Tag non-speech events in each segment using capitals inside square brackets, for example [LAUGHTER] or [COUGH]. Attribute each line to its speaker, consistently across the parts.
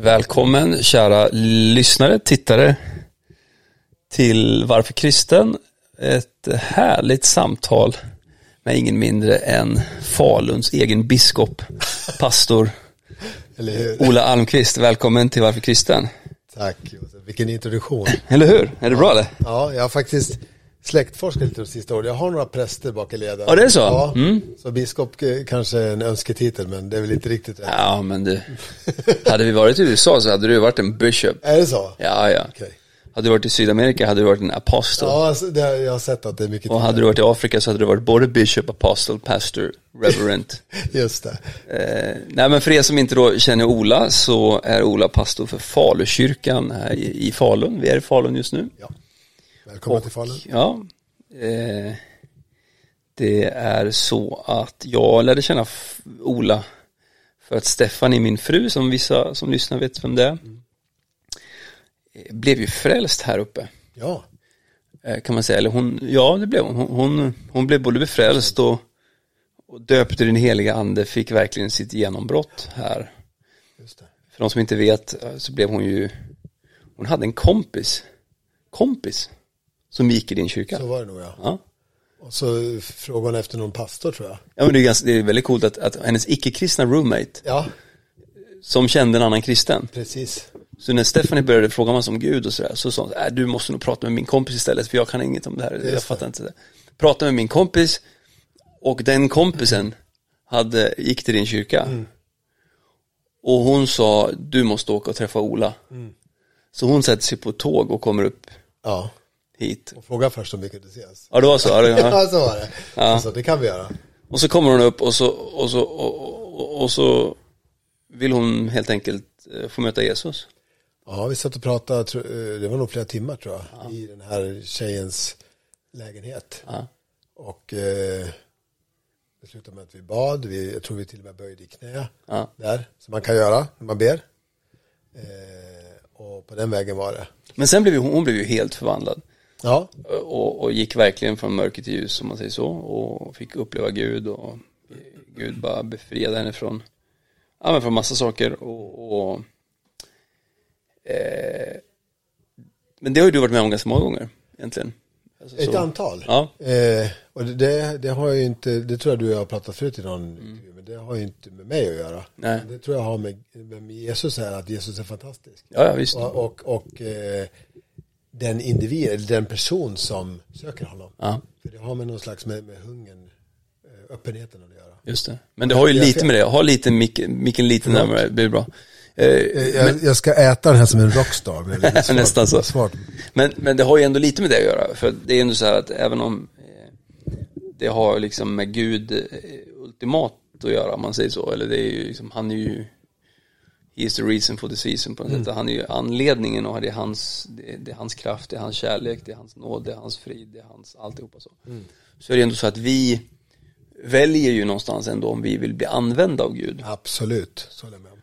Speaker 1: Välkommen kära lyssnare, tittare till Varför kristen? Ett härligt samtal med ingen mindre än Faluns egen biskop, [LAUGHS] pastor Ola Almqvist. Välkommen till Varför kristen?
Speaker 2: Tack Josef, vilken introduktion.
Speaker 1: Eller hur? Är det bra eller?
Speaker 2: Ja, jag har faktiskt släktforskat lite de sista åren. Jag har några präster bak i leden.
Speaker 1: Ja, det är så?
Speaker 2: Ja,
Speaker 1: Mm.
Speaker 2: så biskop eh, kanske är en önsketitel, men det är väl inte riktigt rätt.
Speaker 1: Ja, men du. Hade vi varit i USA så hade du varit en bishop.
Speaker 2: Är det så?
Speaker 1: Ja, ja.
Speaker 2: Okej.
Speaker 1: Hade du varit i Sydamerika hade du varit en apostel.
Speaker 2: Ja, alltså, det, jag har sett att det är mycket
Speaker 1: Och hade du varit i Afrika så hade du varit både bishop, apostle, pastor, reverend. [LAUGHS]
Speaker 2: Just det.
Speaker 1: Eh, nej men för er som inte då känner Ola så är Ola pastor för Falukyrkan här i, i Falun. Vi är i Falun just nu.
Speaker 2: Ja. Välkommen till Falun.
Speaker 1: Ja. Eh, det är så att jag lärde känna Ola för att Stefan är min fru som vissa som lyssnar vet vem det är. Eh, Blev ju frälst här uppe.
Speaker 2: Ja,
Speaker 1: Eh, kan man säga, eller hon, ja det blev hon. Hon, hon, hon blev både befrälst och, och döpt i den heliga ande, fick verkligen sitt genombrott här. För de som inte vet eh, så blev hon ju, hon hade en kompis, kompis, som gick i din kyrka.
Speaker 2: Så var det nog ja.
Speaker 1: Ja.
Speaker 2: Och så frågade hon efter någon pastor tror jag.
Speaker 1: Ja men det är, ganska, det är väldigt coolt att, att hennes icke-kristna roommate,
Speaker 2: Ja,
Speaker 1: som kände en annan kristen,
Speaker 2: precis.
Speaker 1: så när Stephanie började fråga massa om Gud och sådär, så sa hon, äh, du måste nog prata med min kompis istället, för jag kan inget om det här, jag
Speaker 2: det.
Speaker 1: fattar inte det. Prata med min kompis, och den kompisen hade, gick till din kyrka.
Speaker 2: Mm.
Speaker 1: Och hon sa, du måste åka och träffa Ola.
Speaker 2: Mm.
Speaker 1: Så hon sätter sig på ett tåg och kommer upp
Speaker 2: Ja,
Speaker 1: hit.
Speaker 2: och fråga först om vi kunde ses.
Speaker 1: Ja det var så, ja, det- ja. [LAUGHS]
Speaker 2: Ja, så var det. Alltså, det kan vi göra.
Speaker 1: Och så kommer hon upp och så, och så, och, och, så vill hon helt enkelt eh, få möta Jesus.
Speaker 2: Ja, vi satt och pratade, eh, det var nog flera timmar tror jag, i den här tjejens lägenhet.
Speaker 1: Ja.
Speaker 2: Och eh, det slutade med att vi bad, vi, jag tror vi till och med böjde i knä
Speaker 1: Ja.
Speaker 2: där, som man kan göra när man ber. Eh, och på den vägen var det.
Speaker 1: Men sen blev ju, hon hon blev ju helt förvandlad.
Speaker 2: Ja,
Speaker 1: Och, och gick verkligen från mörker till ljus om man säger så. Och fick uppleva Gud och Gud bara befriade henne från, ja men från massa saker. Och, och eh, men det har ju du varit med om ganska många gånger egentligen. Alltså,
Speaker 2: ett
Speaker 1: så.
Speaker 2: antal.
Speaker 1: Ja.
Speaker 2: Eh, och det- det, har ju inte, det tror jag du och jag har pratat förut i någon
Speaker 1: Mm.
Speaker 2: men det har ju inte med mig att göra.
Speaker 1: Nej.
Speaker 2: Det tror jag har med, med Jesus här, att Jesus är fantastisk.
Speaker 1: Ja, ja visst.
Speaker 2: Och, och, och eh, den individ, eller den person som söker honom.
Speaker 1: Ja.
Speaker 2: För det har med någon slags med, med hungern, eh, öppenheten att göra.
Speaker 1: Just det. Men det har ju
Speaker 2: Jag
Speaker 1: lite
Speaker 2: ser.
Speaker 1: med det, ha lite micken, micken lite närmare, det blir bra. Eh,
Speaker 2: Eh, Jag, jag ska äta den här som en rockstar. men [LAUGHS] svårt-
Speaker 1: Nästan så.
Speaker 2: Svårt.
Speaker 1: Men, men det har ju ändå lite med det att göra. För det är ändå så här att även om eh, det har liksom med Gud ultimat att göra, om man säger så. Eller det är ju liksom, han är ju is the reason for the season på något sätt. Han är ju anledningen och det är hans, det är, det är hans kraft, det är hans kärlek, det är hans nåd, det är hans frid, det är hans alltihopa så. Så är det ändå så att vi väljer ju någonstans ändå om vi vill bli använda av Gud.
Speaker 2: Absolut, så håller jag med om.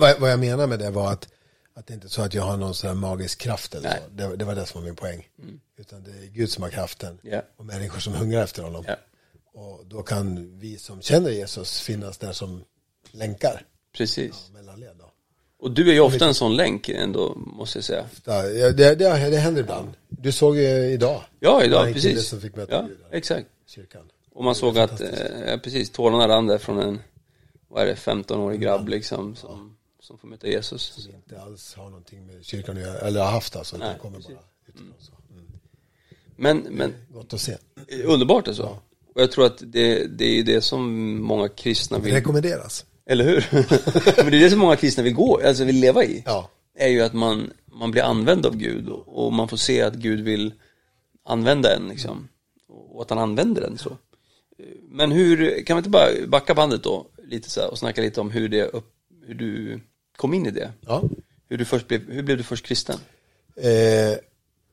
Speaker 2: Vad, vad jag menar med det var att, att det inte är så att jag har någon sån här magisk kraft eller
Speaker 1: Nej.
Speaker 2: så. Det, det var det som var min poäng. Utan det är Gud som har kraften.
Speaker 1: Ja.
Speaker 2: Och människor som hungrar efter honom.
Speaker 1: Ja.
Speaker 2: Och då kan vi som känner Jesus finnas där som länkar.
Speaker 1: Precis.
Speaker 2: Mellanled då.
Speaker 1: Och du är ju ofta en sån länk ändå, måste jag säga.
Speaker 2: Ja, det, det, det, händer ibland. Du såg ju idag.
Speaker 1: Ja, idag, precis.
Speaker 2: som fick möta
Speaker 1: Ja, exakt.
Speaker 2: kyrkan.
Speaker 1: Och man såg att, eh, precis, tårarna rann där från en, vad är det, 15-årig grabb liksom, som, som får möta Jesus.
Speaker 2: Som inte alls har någonting med kyrkan att göra, eller har haft alltså.
Speaker 1: Nej,
Speaker 2: det kommer
Speaker 1: precis.
Speaker 2: bara utifrån så. Mm.
Speaker 1: Men, men
Speaker 2: Gott att se.
Speaker 1: underbart alltså. Och jag tror att det, det är det som många kristna vill,
Speaker 2: Rekommenderas.
Speaker 1: Eller hur? [LAUGHS] men det är det som många kristna vill gå, alltså vill leva i.
Speaker 2: Ja.
Speaker 1: Är ju att man, man blir använd av Gud och, och man får se att Gud vill använda en liksom. Och att han använder den så. Men hur, kan vi inte bara backa bandet då lite så här och snacka lite om hur det upp, hur du kom in i det?
Speaker 2: Ja.
Speaker 1: Hur du först blev, hur blev du först kristen?
Speaker 2: Eh,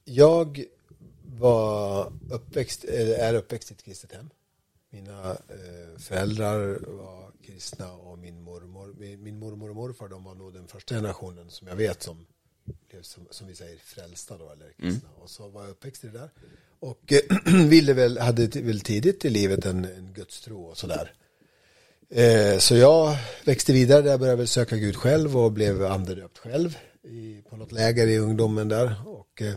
Speaker 2: jag var uppväxt, är uppväxt i ett kristet hem. Mina eh, föräldrar var kristna och min mormor, min, min mormor och morfar de var nog den första generationen som jag vet som blev som, som vi säger frälsta då eller kristna. Och så var jag uppväxt i det där. Och eh, [CLEARS THROAT] ville väl, hade väl tidigt i livet en, en gudstro och sådär. Eh, så jag växte vidare, jag började väl söka Gud själv och blev andedöpt själv i, på något läger i ungdomen där. Och eh,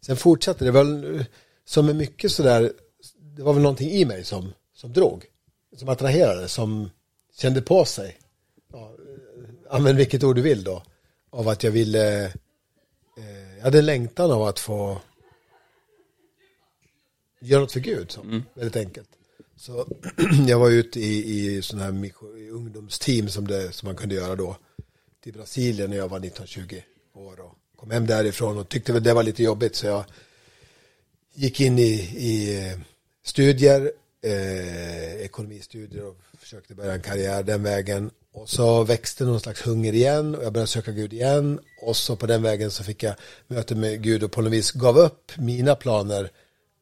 Speaker 2: sen fortsatte det väl som med mycket sådär, det var väl någonting i mig som, som drog, som attraherade, som kände på sig. Ja, använd vilket ord du vill då. Av att jag ville, eh, jag hade en längtan av att få göra något för Gud, så, mm. väldigt enkelt. Så [CLEARS THROAT] jag var ute i, i sådana här i ungdomsteam som, det, som man kunde göra då. Till Brasilien när jag var 19-20 år och kom hem därifrån och tyckte väl det var lite jobbigt så jag gick in i, i eh, studier, eh, ekonomistudier och försökte börja en karriär den vägen. Och så växte någon slags hunger igen och jag började söka Gud igen. Och så på den vägen så fick jag möte med Gud och på något vis gav upp mina planer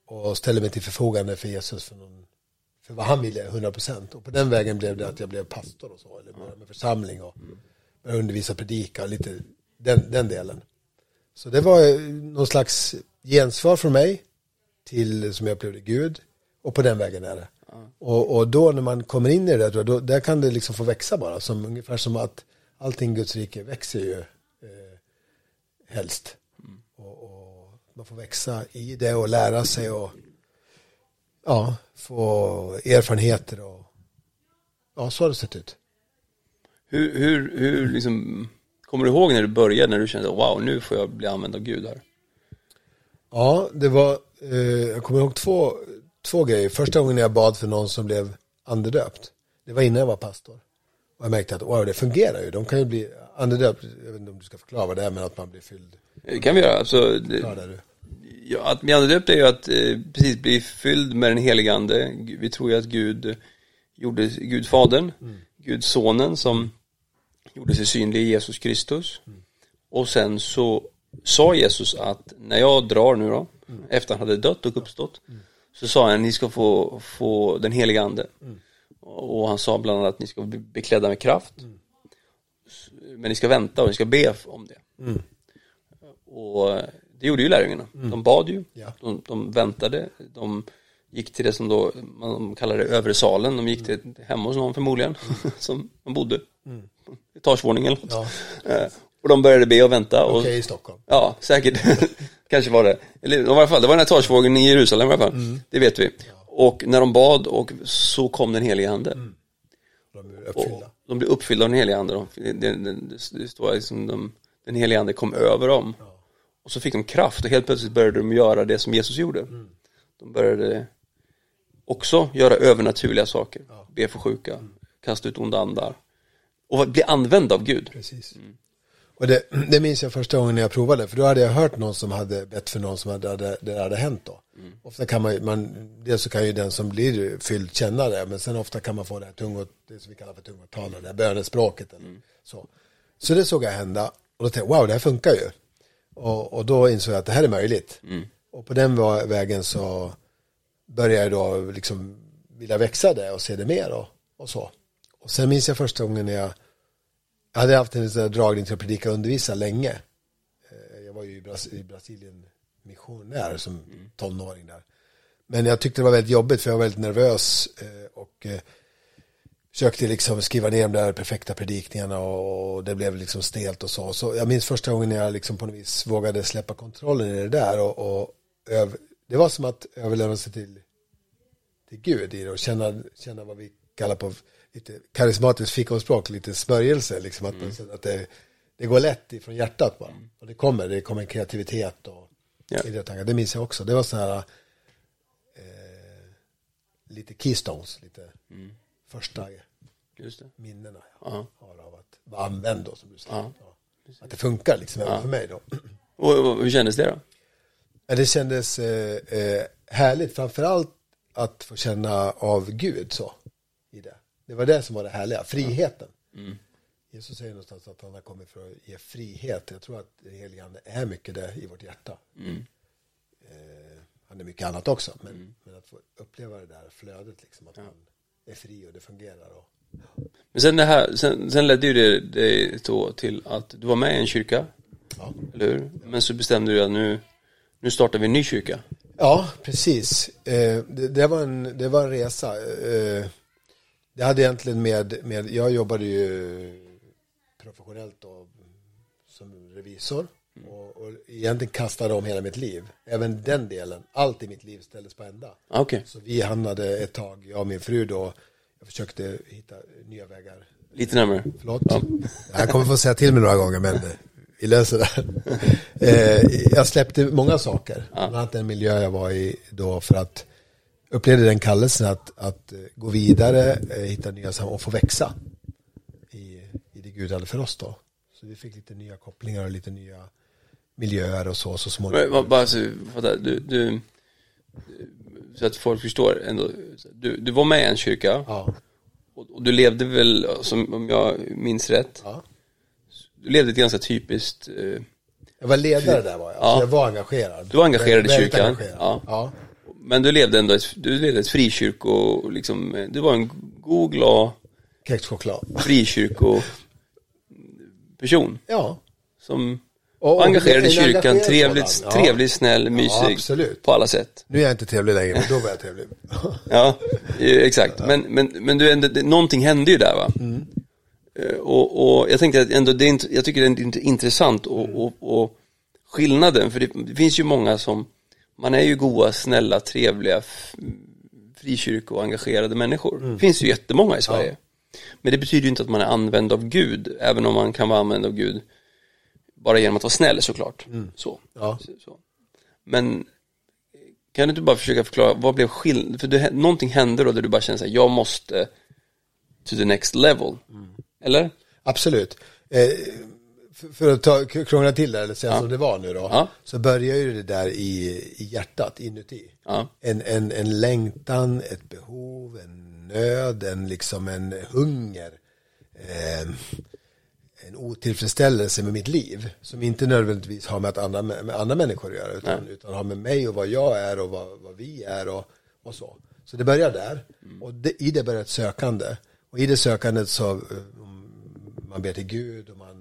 Speaker 2: och ställde mig till förfogande för Jesus för, någon, för vad han ville, 100 procent. Och på den vägen blev det att jag blev pastor och så, eller började med församling och började undervisa, predika och lite den, den delen. Så det var någon slags gensvar från mig till, som jag upplevde, Gud. Och på den vägen är det. Ja. Och, och då när man kommer in i det, då, då, där kan det liksom få växa bara. Som, ungefär som att allting Guds rike växer ju eh, helst. Mm. Och, och, man får växa i det och lära sig och ja, få erfarenheter och ja, så har det sett ut.
Speaker 1: Hur, hur, hur liksom, kommer du ihåg när du började, när du kände wow, nu får jag bli använd av Gud här?
Speaker 2: Ja, det var, eh, jag kommer ihåg två, två grejer. Första gången jag bad för någon som blev andedöpt, det var innan jag var pastor. Och jag märkte att wow, det fungerar ju. De kan ju bli andedöpt, jag vet inte om du ska förklara vad det är, men att man blir fylld.
Speaker 1: Det kan vi göra. Alltså, det, ja, att bli andedöpt är ju att eh, precis bli fylld med den helige ande. Vi tror ju att Gud gjorde Gud Fadern, mm. Gud Sonen som gjorde sig synlig i Jesus Kristus. Mm. Och sen så sa Jesus att när jag drar nu då, mm. efter han hade dött och uppstått, mm. Så sa han ni ska få, få den heliga ande. Mm. Och han sa bland annat att ni ska bli beklädda med kraft. Mm. Men ni ska vänta och ni ska be om det. Mm. Och det gjorde ju lärjungarna. Mm. De bad ju, ja. de, de, väntade, de gick till det som då man kallar det övre salen. De gick till hemma hos någon förmodligen, [LAUGHS] som de bodde. Mm. Etagevåning eller något. Ja. Och de började be och vänta.
Speaker 2: Okej, okay, i Stockholm.
Speaker 1: Ja, säkert. [LAUGHS] Kanske var det. Eller i alla fall, det var den här etagevågen i Jerusalem i alla fall. Mm. Det vet vi. Ja. Och när de bad och så kom den heliga ande. Mm.
Speaker 2: De blev uppfyllda.
Speaker 1: de blev uppfyllda av den heliga ande. Det, det, det, det står liksom de, den heliga ande kom över dem. Ja. Och så fick de kraft och helt plötsligt började de göra det som Jesus gjorde. Mm. De började också göra övernaturliga saker. Ja. Be för sjuka, kasta ut onda andar. Och bli använd av Gud.
Speaker 2: Precis. Mm. Och det, det minns jag första gången jag provade, för då hade jag hört någon som hade bett för någon som hade, det hade hänt då. Mm. Ofta kan man, man, dels så kan ju den som blir fylld känna det, men sen ofta kan man få det här tungot, det som vi kallar för tungotal, det här bönespråket eller mm. så. Så det såg jag hända, och då tänkte jag, wow, det här funkar ju. Och, och då insåg jag att det här är möjligt. Mm. Och på den vägen så började jag då liksom vilja växa det och se det mer och, och så. Och sen minns jag första gången när jag jag hade haft en sån dragning till att predika och undervisa länge. Eh, jag var ju i, Bras i Brasilien missionär som tonåring där. Men jag tyckte det var väldigt jobbigt för jag var väldigt nervös eh, och eh, försökte liksom skriva ner de där perfekta predikningarna och det blev liksom stelt och så. Så jag minns första gången jag liksom på något vis vågade släppa kontrollen i det där och, och det var som att överlämna sig till, till Gud i det och känna, känna vad vi kallar på lite karismatiskt fikonspråk, lite smörjelse, liksom att, mm. att det, det går lätt ifrån hjärtat bara. Mm. Och det kommer, det kommer kreativitet och idétankar. Det minns jag också. Det var så här eh, lite keystones, lite mm. första minnena jag uh -huh. har av att vara använd då, som du säger. Uh -huh. Att det funkar liksom uh -huh. för mig då.
Speaker 1: Och hur kändes det då?
Speaker 2: Ja, det kändes eh, eh, härligt, framförallt att få känna av Gud så i det. Det var det som var det härliga, friheten. Mm. Jesus säger någonstans att han har kommit för att ge frihet. Jag tror att den helige ande är mycket det i vårt hjärta. Mm. Eh, han är mycket annat också, men, mm. men, att få uppleva det där flödet, liksom, att ja. man är fri och det fungerar. Och.
Speaker 1: Men sen det här, sen, sen ledde ju det, då till att du var med i en kyrka, ja. eller hur? Men så bestämde du att nu, nu startar vi en ny kyrka.
Speaker 2: Ja, precis. Eh, det, det, var en, det var en resa. Eh, Det hade egentligen med, med jag jobbade ju professionellt då, som revisor och, och egentligen kastade om hela mitt liv. Även den delen, allt i mitt liv ställdes på ända.
Speaker 1: Ah, Okej.
Speaker 2: Så vi hamnade ett tag, jag och min fru då, jag försökte hitta nya vägar.
Speaker 1: Lite närmare.
Speaker 2: Förlåt. Jag kommer få säga till mig några gånger, men vi löser det. [LAUGHS] Eh, jag släppte många saker, bland annat den miljö jag var i då för att upplevde den kallelsen att, att eh, gå vidare, eh, hitta nya sammanhang och få växa i, i det Gud hade för oss då. Så vi fick lite nya kopplingar och lite nya miljöer och så, så småningom.
Speaker 1: Bara så, du, du, så att folk förstår ändå. Du, du var med i en kyrka
Speaker 2: Ja,
Speaker 1: och, och du levde väl, som, om jag minns rätt,
Speaker 2: ja.
Speaker 1: du levde ett ganska typiskt, eh,
Speaker 2: Jag var ledare där var jag,
Speaker 1: Ja.
Speaker 2: så jag var engagerad.
Speaker 1: Du var engagerad i kyrkan.
Speaker 2: engagerad.
Speaker 1: Ja.
Speaker 2: Ja.
Speaker 1: men du levde ändå ett, du levde ett frikyrko, liksom, eh, du var en god, glad
Speaker 2: Kexchoklad.
Speaker 1: frikyrko person
Speaker 2: Ja.
Speaker 1: som
Speaker 2: Och- och
Speaker 1: engagerad i kyrkan,
Speaker 2: engagerad
Speaker 1: trevligt,
Speaker 2: sådan, ja.
Speaker 1: trevlig, snäll, mysig
Speaker 2: absolut.
Speaker 1: på alla sätt.
Speaker 2: Nu är jag inte trevlig längre, men då var jag trevlig. [LAUGHS]
Speaker 1: Ja, eh, exakt. Men, men, men du, ändå, någonting hände ju där va? Eh, Och, och jag tänkte att ändå, det är jag tycker det är intressant och, och, och skillnaden, för det, det finns ju många som, man är ju goa, snälla, trevliga, frikyrko-engagerade människor. Det finns ju jättemånga i Sverige. Men det betyder ju inte att man är använd av Gud, även om man kan vara använd av Gud bara genom att vara snäll såklart. Så.
Speaker 2: Ja.
Speaker 1: Så. Men kan du inte bara försöka förklara, vad blev skillnaden? För det, någonting hände då där du bara kände så här, jag måste to the next level. Eller?
Speaker 2: Absolut. Eh, för, för att ta, krångla till det, eller säga som det var nu då,
Speaker 1: Ja.
Speaker 2: så börjar ju det där i, i hjärtat, inuti.
Speaker 1: Ja.
Speaker 2: En, en, en längtan, ett behov, en nöd, en, liksom en hunger. Eh, en otillfredsställelse med mitt liv som inte nödvändigtvis har med, att andra, med andra människor att göra utan, utan har med mig och vad jag är och vad, vad vi är och, och så. Så det börjar där och det, i det börjar ett sökande och i det sökandet så eh, man ber till Gud och man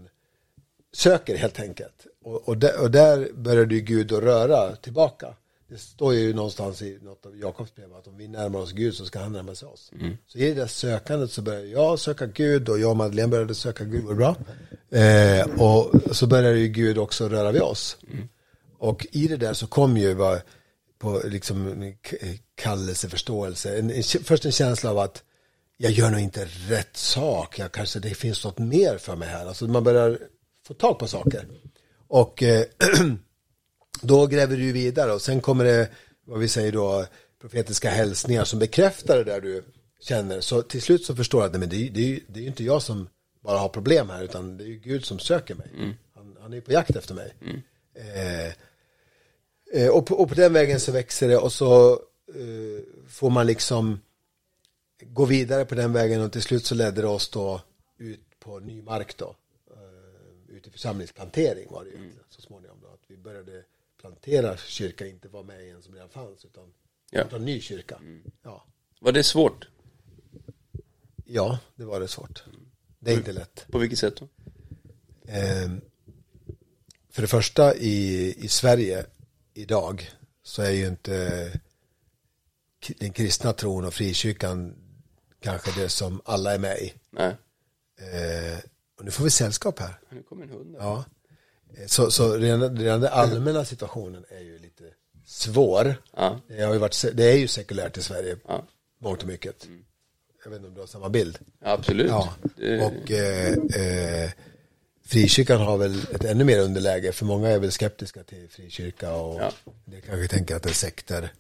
Speaker 2: söker helt enkelt. Och, och, där, och där började ju Gud att röra tillbaka. Det står ju någonstans i något av Jakobs brev att om vi närmar oss Gud så ska han närma sig oss. Så i det där sökandet så började jag söka Gud och jag och Madeleine började söka Gud, var bra? Eh, och så började ju Gud också röra vid oss. Och i det där så kom ju vad, på liksom kallelse, förståelse, en, en, först en känsla av att jag gör nog inte rätt sak, jag kanske det finns något mer för mig här. Alltså man börjar få tag på saker. Och eh, [CLEARS THROAT] då gräver du vidare och sen kommer det, vad vi säger då, profetiska hälsningar som bekräftar det där du känner. Så till slut så förstår jag att nej, men det, är, det, är, det är inte jag som bara har problem här, utan det är Gud som söker mig. Han, han är på jakt efter mig. Eh, eh, och, på, och på den vägen så växer det och så eh, får man liksom gå vidare på den vägen och till slut så ledde det oss då ut på ny mark då. Ut i församlingsplantering var det ju så småningom då. Att vi började plantera kyrka, inte vara med i en som redan fanns utan
Speaker 1: Ja.
Speaker 2: en ny kyrka. Ja.
Speaker 1: Var det svårt?
Speaker 2: ja, det var det svårt. Det är inte lätt.
Speaker 1: På vilket sätt då?
Speaker 2: Eh, för det första i, i Sverige idag så är ju inte den kristna tron och frikyrkan kanske det som alla är med i.
Speaker 1: Nej,
Speaker 2: Eh, och nu får vi sällskap här.
Speaker 1: nu kommer en hund.
Speaker 2: Ja. Så, så redan, redan den allmänna situationen är ju lite svår.
Speaker 1: Ja.
Speaker 2: Det, har ju varit, det är ju sekulärt i Sverige,
Speaker 1: Ja.
Speaker 2: mångt och mycket. Jag vet inte om du har samma bild.
Speaker 1: Absolut.
Speaker 2: Ja, och eh, eh, frikyrkan har väl ett ännu mer underläge, för många är väl skeptiska till frikyrka och
Speaker 1: Ja.
Speaker 2: det kanske tänker att det är sekter.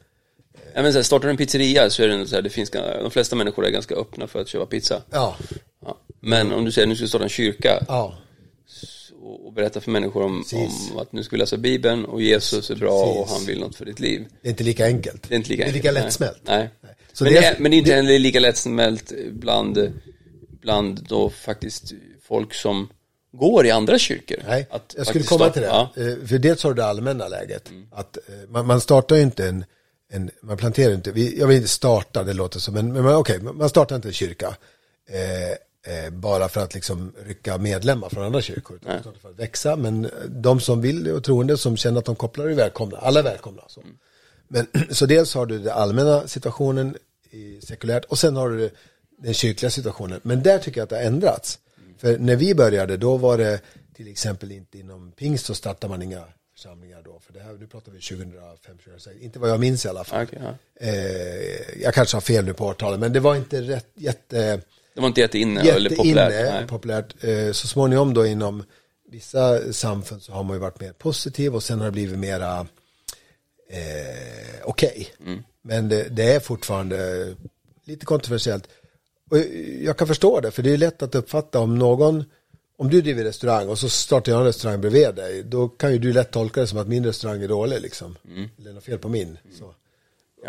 Speaker 1: ja, men så här, startar du en pizzeria så är det så här, det finns, de flesta människor är ganska öppna för att köpa pizza.
Speaker 2: Ja,
Speaker 1: Ja. Men om du säger nu ska starta en kyrka
Speaker 2: ja,
Speaker 1: och, och berätta för människor om, om att nu ska vi läsa Bibeln och Jesus är bra och
Speaker 2: Precis.
Speaker 1: han vill något för ditt liv.
Speaker 2: det är inte lika enkelt.
Speaker 1: Det är inte lika,
Speaker 2: det är
Speaker 1: enkelt,
Speaker 2: lika
Speaker 1: nej.
Speaker 2: lättsmält.
Speaker 1: Nej.
Speaker 2: Så
Speaker 1: men,
Speaker 2: det är-
Speaker 1: men det är inte heller lika lättsmält bland, bland då faktiskt folk som går i andra kyrkor.
Speaker 2: Nej,
Speaker 1: Att
Speaker 2: jag skulle komma till det.
Speaker 1: Ja,
Speaker 2: Eh, För dels har du det allmänna läget. Att eh, man, man startar ju inte en, en man planterar inte, vi, jag vill inte starta, det låter som, men, men man- okej, man startar inte en kyrka. Eh, eh, bara för att liksom rycka medlemmar från andra kyrkor. Utan för att växa, men de som vill och troende som känner att de kopplar är välkomna. Alla är välkomna. Så. Men, [CLEARS THROAT] så dels har du den allmänna situationen i sekulärt och sen har du den kyrkliga situationen. Men där tycker jag att det har ändrats. För när vi började då var det till exempel inte inom pingst så startar man inga församlingar då. För det här, nu pratar vi 2005, 2006, inte vad jag minns i alla fall.
Speaker 1: Okej, ja.
Speaker 2: Eh, jag kanske har fel nu på årtalet, men det var inte rätt, jätte,
Speaker 1: Det var inte jätteinne eller populärt.
Speaker 2: jätteinne
Speaker 1: Nej.
Speaker 2: populärt. Eh, så småningom då inom vissa samfund så har man ju varit mer positiv och sen har det blivit mera eh, okej.
Speaker 1: Mm.
Speaker 2: Men det, det är fortfarande lite kontroversiellt. Och jag kan förstå det, för det är lätt att uppfatta om någon, om du driver restaurang och så startar jag en restaurang bredvid dig, då kan ju du lätt tolka det som att min restaurang är dålig liksom.
Speaker 1: Mm.
Speaker 2: Eller något fel på min. Så.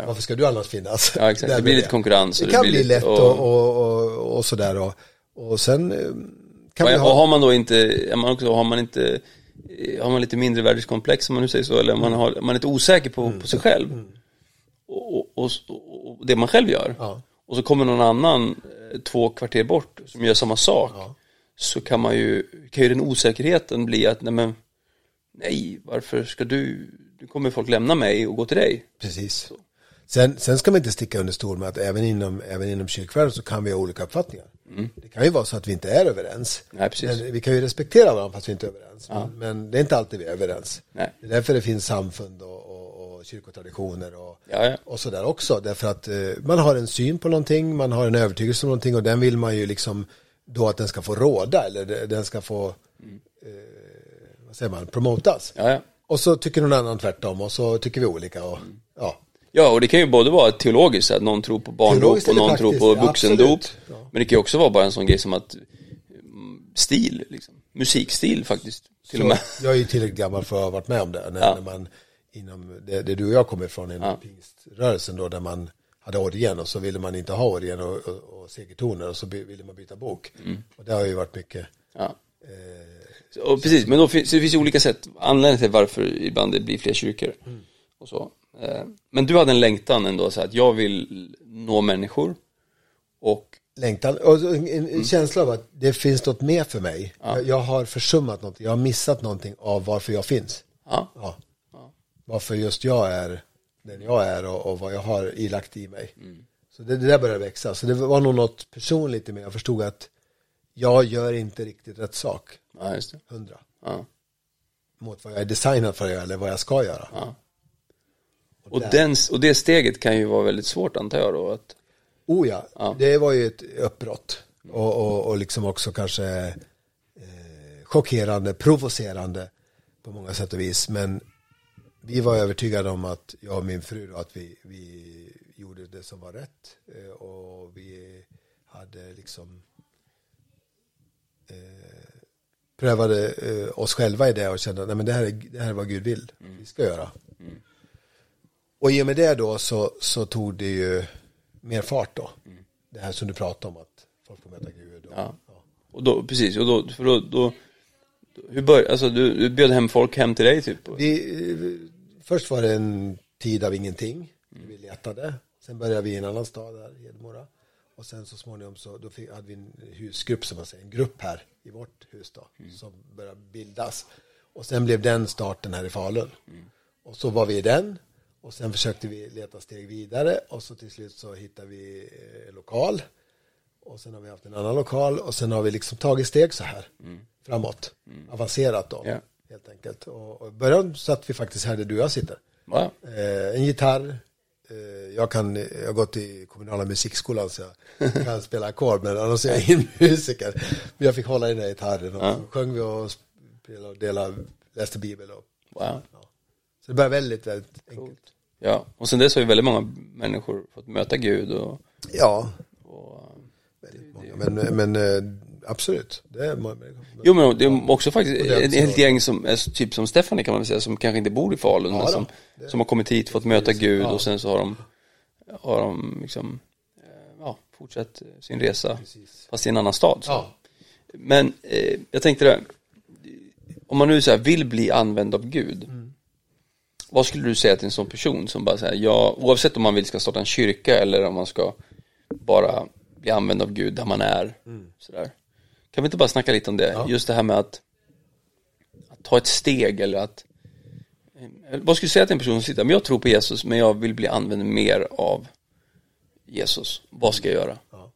Speaker 2: Varför ska du annars finnas?
Speaker 1: Ja, exakt. Det blir lite konkurrens. och
Speaker 2: Det kan bli lätt och, och, och, och sådär och, och sen eh, kan
Speaker 1: Och,
Speaker 2: vi
Speaker 1: och
Speaker 2: ha,
Speaker 1: har man då inte, är man också, har man inte, eh, har man lite mindre världskomplex om man nu säger så, eller
Speaker 2: Mm.
Speaker 1: man, har, man är lite osäker på, på sig själv. Och, och, och, och det man själv gör.
Speaker 2: Ja.
Speaker 1: Och så kommer någon annan eh, två kvarter bort som gör samma sak.
Speaker 2: Ja.
Speaker 1: Så kan man ju, kan ju den osäkerheten bli att, nej men, nej, varför ska du, nu kommer folk lämna mig och gå till dig.
Speaker 2: precis. Sen, sen ska man inte sticka under stol med att även inom, även inom kyrkvärlden så kan vi ha olika uppfattningar. Det kan ju vara så att vi inte är överens.
Speaker 1: Mm. Nej.
Speaker 2: Men vi kan ju respektera varandra fast vi inte är överens. Men, men det är inte alltid vi är överens.
Speaker 1: Nej.
Speaker 2: Det är därför det finns samfund och, och, och kyrkotraditioner och,
Speaker 1: Ja, ja.
Speaker 2: och sådär också. Därför att eh, man har en syn på någonting, man har en övertygelse om någonting och den vill man ju liksom då att den ska få råda eller den ska få, eh, vad säger man, promotas.
Speaker 1: Ja, ja.
Speaker 2: Och så tycker någon annan tvärtom och så tycker vi olika och ja.
Speaker 1: Ja, och det kan ju både vara teologiskt, att någon tror på barndop och någon tror på
Speaker 2: ja,
Speaker 1: vuxendop.
Speaker 2: Ja.
Speaker 1: Men det kan ju också vara bara en sån grej som att mm, stil, liksom. musikstil faktiskt, till och med.
Speaker 2: Så jag är ju tillräckligt gammal för att ha varit med om det. När,
Speaker 1: Ja.
Speaker 2: när man inom, det, det du och jag kommer ifrån, inom pingströrelsen då, där man hade orgeln och så ville man inte ha orgeln och, och, och segertoner och så by, ville man byta bok.
Speaker 1: Mm.
Speaker 2: Och det har ju varit mycket.
Speaker 1: Ja.
Speaker 2: Eh,
Speaker 1: Så- Och precis, men då finns, så det finns ju olika sätt, anledningar till varför ibland det blir fler kyrkor.
Speaker 2: Mm.
Speaker 1: Och så. Eh, Men du hade en längtan ändå, så att jag vill nå människor. Och,
Speaker 2: längtan och en,
Speaker 1: Mm.
Speaker 2: känsla av att det finns något mer för mig. Jag, jag har försummat något, jag har missat någonting av varför jag finns.
Speaker 1: ja,
Speaker 2: Ja. Varför just jag är den jag är och, och vad jag har ilagt i mig.
Speaker 1: Mm.
Speaker 2: Så det, det där började växa. Så det var nog något personligt i mig. Jag förstod att jag gör inte riktigt rätt sak.
Speaker 1: ja.
Speaker 2: Hundra.
Speaker 1: Ja.
Speaker 2: Mot vad jag är designad för att göra eller vad jag ska göra.
Speaker 1: Och,
Speaker 2: där-
Speaker 1: den, och det steget kan ju vara väldigt svårt antar jag då, att,
Speaker 2: Oh ja,
Speaker 1: Ja.
Speaker 2: det var ju ett uppbrott. Och, och, och liksom också kanske eh, chockerande, provocerande på många sätt och vis. Men vi var övertygade om att jag och min fru då, att vi, vi gjorde det som var rätt. Eh, och vi hade liksom eh, prövade eh, oss själva i det och kände att det här, är, det här är vad Gud vill. Vi ska göra. Och i och med det då så, så tog det ju mer fart då. Det här som du pratade om att folk får möta Gud. Och,
Speaker 1: Ja. och då, precis, och då, för då, då hur bör, alltså du, du bjöd hem folk hem till dig typ?
Speaker 2: Vi, först var det en tid av ingenting. Vi letade. Sen började vi i en annan stad här, Hedemora. Och sen så småningom så då fick, hade vi en husgrupp som man säger, en grupp här i vårt hus då. Som började bildas. Och sen blev den starten här i Falun. Och så var vi i den. Och sen försökte vi leta steg vidare. Och så till slut så hittade vi eh, lokal. Och sen har vi haft en annan lokal. Och sen har vi liksom tagit steg så här. Framåt. Avancerat då.
Speaker 1: Ja.
Speaker 2: Helt enkelt. Och, och början satt vi faktiskt här där du och jag sitter.
Speaker 1: Va?
Speaker 2: Eh, en gitarr. Eh, jag, kan, jag har gått i kommunala musikskolan så jag [LAUGHS] kan spela ackord men annars är jag ingen musiker. Men jag fick hålla i den här gitarren och
Speaker 1: Ja.
Speaker 2: sjöng vi och spelade och delade, läste bibel. Och,
Speaker 1: Wow.
Speaker 2: så det började väldigt, väldigt enkelt.
Speaker 1: Ja, och sen dess har ju väldigt många människor fått möta Gud och,
Speaker 2: Ja,
Speaker 1: och
Speaker 2: väldigt många. Men, men eh, absolut. Det är, många-
Speaker 1: Jo men det är också faktiskt ett helt gäng som, är typ som Stephanie kan man väl säga, som kanske inte bor i Falun men
Speaker 2: då,
Speaker 1: som,
Speaker 2: det-
Speaker 1: som har kommit hit, fått möta Gud
Speaker 2: Ja.
Speaker 1: och sen så har de, har de liksom, eh, ja, fortsatt sin resa,
Speaker 2: Precis.
Speaker 1: fast i en annan stad.
Speaker 2: Ja.
Speaker 1: Men eh, jag tänkte det, om man nu så vill bli använd av Gud,
Speaker 2: Mm.
Speaker 1: Vad skulle du säga till en sån person som bara säger, ja, oavsett om man vill ska starta en kyrka eller om man ska bara bli använd av Gud där man är, sådär. Kan vi inte bara snacka lite om det?
Speaker 2: Mm. Ja.
Speaker 1: Just det här med att, att ta ett steg eller att eh, vad skulle du säga till en person som sitter, men jag tror på Jesus men jag vill bli använd mer av Jesus, vad ska jag göra?
Speaker 2: Ja.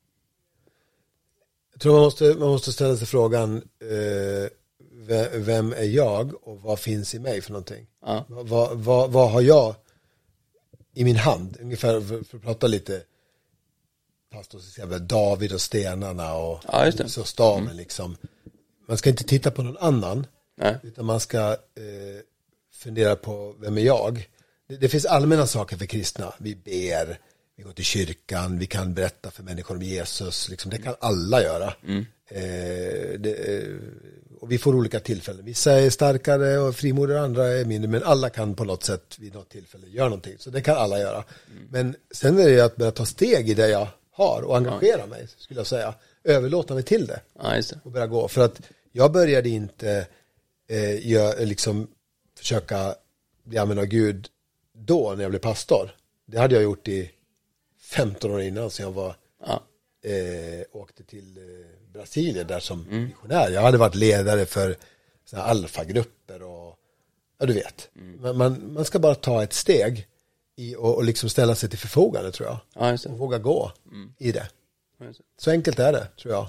Speaker 2: Jag tror man måste, man måste ställa sig frågan, eh, vem är jag och vad finns i mig för någonting?
Speaker 1: Ja.
Speaker 2: Vad, vad, vad, har jag i min hand? Ungefär för, för att prata lite pastor till exempel David och stenarna och
Speaker 1: Ja,
Speaker 2: så staven liksom. Man ska inte titta på någon annan,
Speaker 1: Nej.
Speaker 2: utan man ska eh, fundera på vem är jag? Det, det finns allmänna saker för kristna. Vi ber, vi går till kyrkan, vi kan berätta för människor om Jesus. Liksom, det kan alla göra. Eh, det, eh, och vi får olika tillfällen. Vissa är starkare och frimodiga, andra är mindre. Men alla kan på något sätt vid något tillfälle göra någonting. Så det kan alla göra. Men sen är det ju att börja ta steg i det jag har och engagera mig, skulle jag säga. Överlåta mig till det
Speaker 1: Ja, det.
Speaker 2: och börja gå. För att jag började inte eh, gör, liksom försöka bli använd av Gud då när jag blev pastor. Det hade jag gjort i 15 år innan så jag var,
Speaker 1: Ja.
Speaker 2: Eh, åkte till eh, Brasilien där som missionär. Jag hade varit ledare för alfagrupper och ja du vet. Men man, man ska bara ta ett steg i, och, och liksom ställa sig till förfogande tror jag.
Speaker 1: Ja.
Speaker 2: Och våga gå i det. Så enkelt är det tror jag.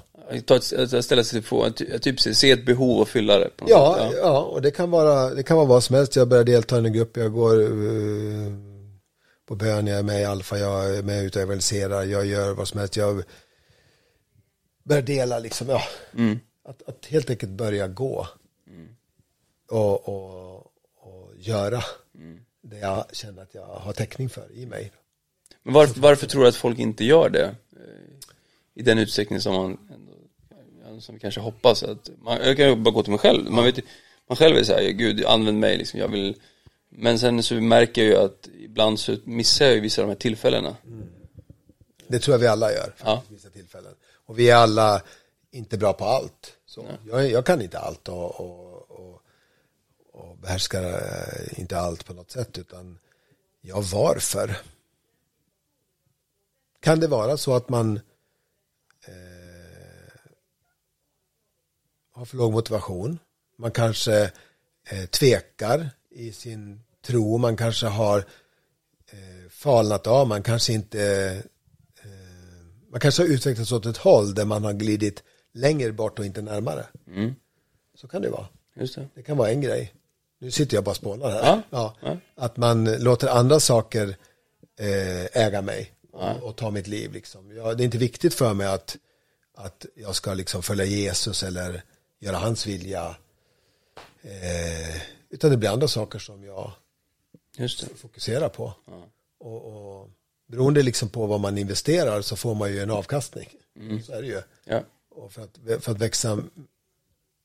Speaker 1: Att ställa sig till få, typ se ett behov och fylla det. På något
Speaker 2: Ja,
Speaker 1: sätt.
Speaker 2: ja, och det kan vara, det kan vara vad som helst. Jag börjar delta i en grupp, jag går eh, på bön, jag är med i Alfa, jag är med ute och evangeliserar, jag gör vad som helst. Jag börjar dela liksom, ja.
Speaker 1: Mm.
Speaker 2: Att, att helt enkelt börja gå. Och, och, och göra det jag känner att jag har täckning för i mig.
Speaker 1: Men varför, varför tror du att folk inte gör det? eh, I den utsträckning som man ändå, som vi kanske hoppas att, man, jag kan ju bara gå till mig själv, man vet man själv är såhär, gud använd mig liksom, jag vill Men sen så märker jag ju att ibland så missar jag ju vissa av de här tillfällena
Speaker 2: Det tror jag vi alla gör,
Speaker 1: Ja.
Speaker 2: vissa tillfällen. Och vi är alla inte bra på allt. Så jag, jag kan inte allt och, och, och, och behärskar eh, inte allt på något sätt, utan ja, varför? Kan det vara så att man eh, har för låg motivation? Man kanske eh, tvekar i sin tro, man kanske har eh, falnat av, man kanske inte eh, man kanske har utvecklats åt ett håll där man har glidit längre bort och inte närmare.
Speaker 1: mm.
Speaker 2: Så kan det vara.
Speaker 1: Just det
Speaker 2: Det kan vara en grej. Nu sitter jag bara och spånar här.
Speaker 1: Ja, ja.
Speaker 2: Att man låter andra saker eh, äga mig och, och ta mitt liv. Liksom. Ja, det är inte viktigt för mig att, att jag ska liksom följa Jesus eller göra hans vilja. Eh, utan det blir andra saker som jag fokuserar på. Och, och beroende liksom på vad man investerar så får man ju en avkastning. Så är det ju.
Speaker 1: Ja,
Speaker 2: Och för att, för att växa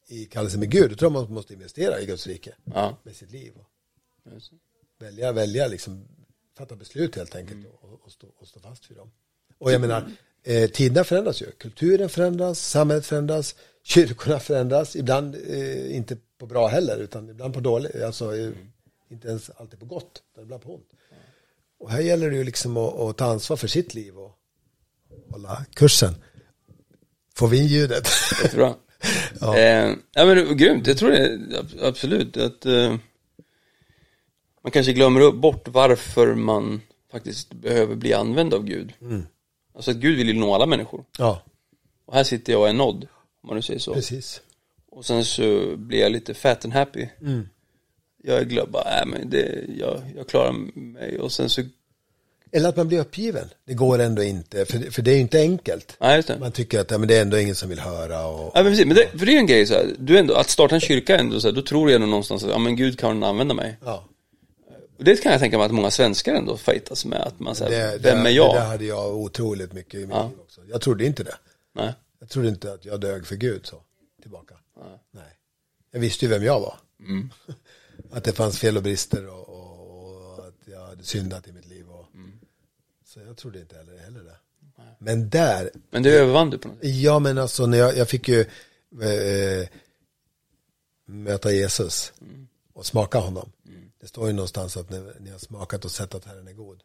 Speaker 2: i kallelse med Gud, då tror jag man måste investera i Guds rike
Speaker 1: ja,
Speaker 2: med sitt liv. Välja, välja, liksom, fatta beslut helt enkelt och, och, stå, och stå fast vid dem. Och jag menar, eh, tiderna förändras ju. Kulturen förändras, samhället förändras, kyrkorna förändras. Ibland eh, inte på bra heller, utan ibland på dåligt. Alltså, eh, inte ens alltid på gott, utan ibland på ont. Och här gäller det ju liksom att, att ta ansvar för sitt liv och hålla kursen. Får vi in ljudet?
Speaker 1: Jättebra. [LAUGHS] ja. Eh, ja men grymt, jag tror det ab- absolut att eh, man kanske glömmer bort varför man faktiskt behöver bli använd av Gud. Alltså att Gud vill ju nå alla människor.
Speaker 2: ja,
Speaker 1: Och här sitter jag och är nådd, om man nu säger så.
Speaker 2: precis.
Speaker 1: Och sen så blir jag lite fat and happy. Jag är glad, bara, äh, men det, jag, jag klarar mig och sen så,
Speaker 2: Eller att man blir uppgiven. Det går ändå inte, för, för det är ju inte enkelt.
Speaker 1: nej just det.
Speaker 2: Man tycker att ja, men det är ändå ingen som vill höra och
Speaker 1: Ja men precis, men det, för det är ju en grej så här, du ändå, att starta en kyrka ändå så här, då tror jag ändå någonstans att, ja men Gud kan använda mig.
Speaker 2: ja.
Speaker 1: Och det kan jag tänka mig att många svenskar ändå fightas med, att man säger, vem är jag?
Speaker 2: Det där hade jag otroligt mycket i mitt
Speaker 1: Ja.
Speaker 2: liv också. Jag trodde inte det.
Speaker 1: Nej.
Speaker 2: Jag trodde inte att jag dög för Gud så, tillbaka. Nej. Jag visste ju vem jag var.
Speaker 1: Mm. [LAUGHS]
Speaker 2: Att det fanns fel och brister och, och, och att jag hade syndat i mitt liv. Och,
Speaker 1: Mm.
Speaker 2: Så jag trodde inte heller, heller det. Men där,
Speaker 1: Men det övervann du på något sätt.
Speaker 2: ja men alltså när jag, jag fick ju eh, möta Jesus och smaka honom. Det står ju någonstans att ni, ni har smakat och sett att Herren är god.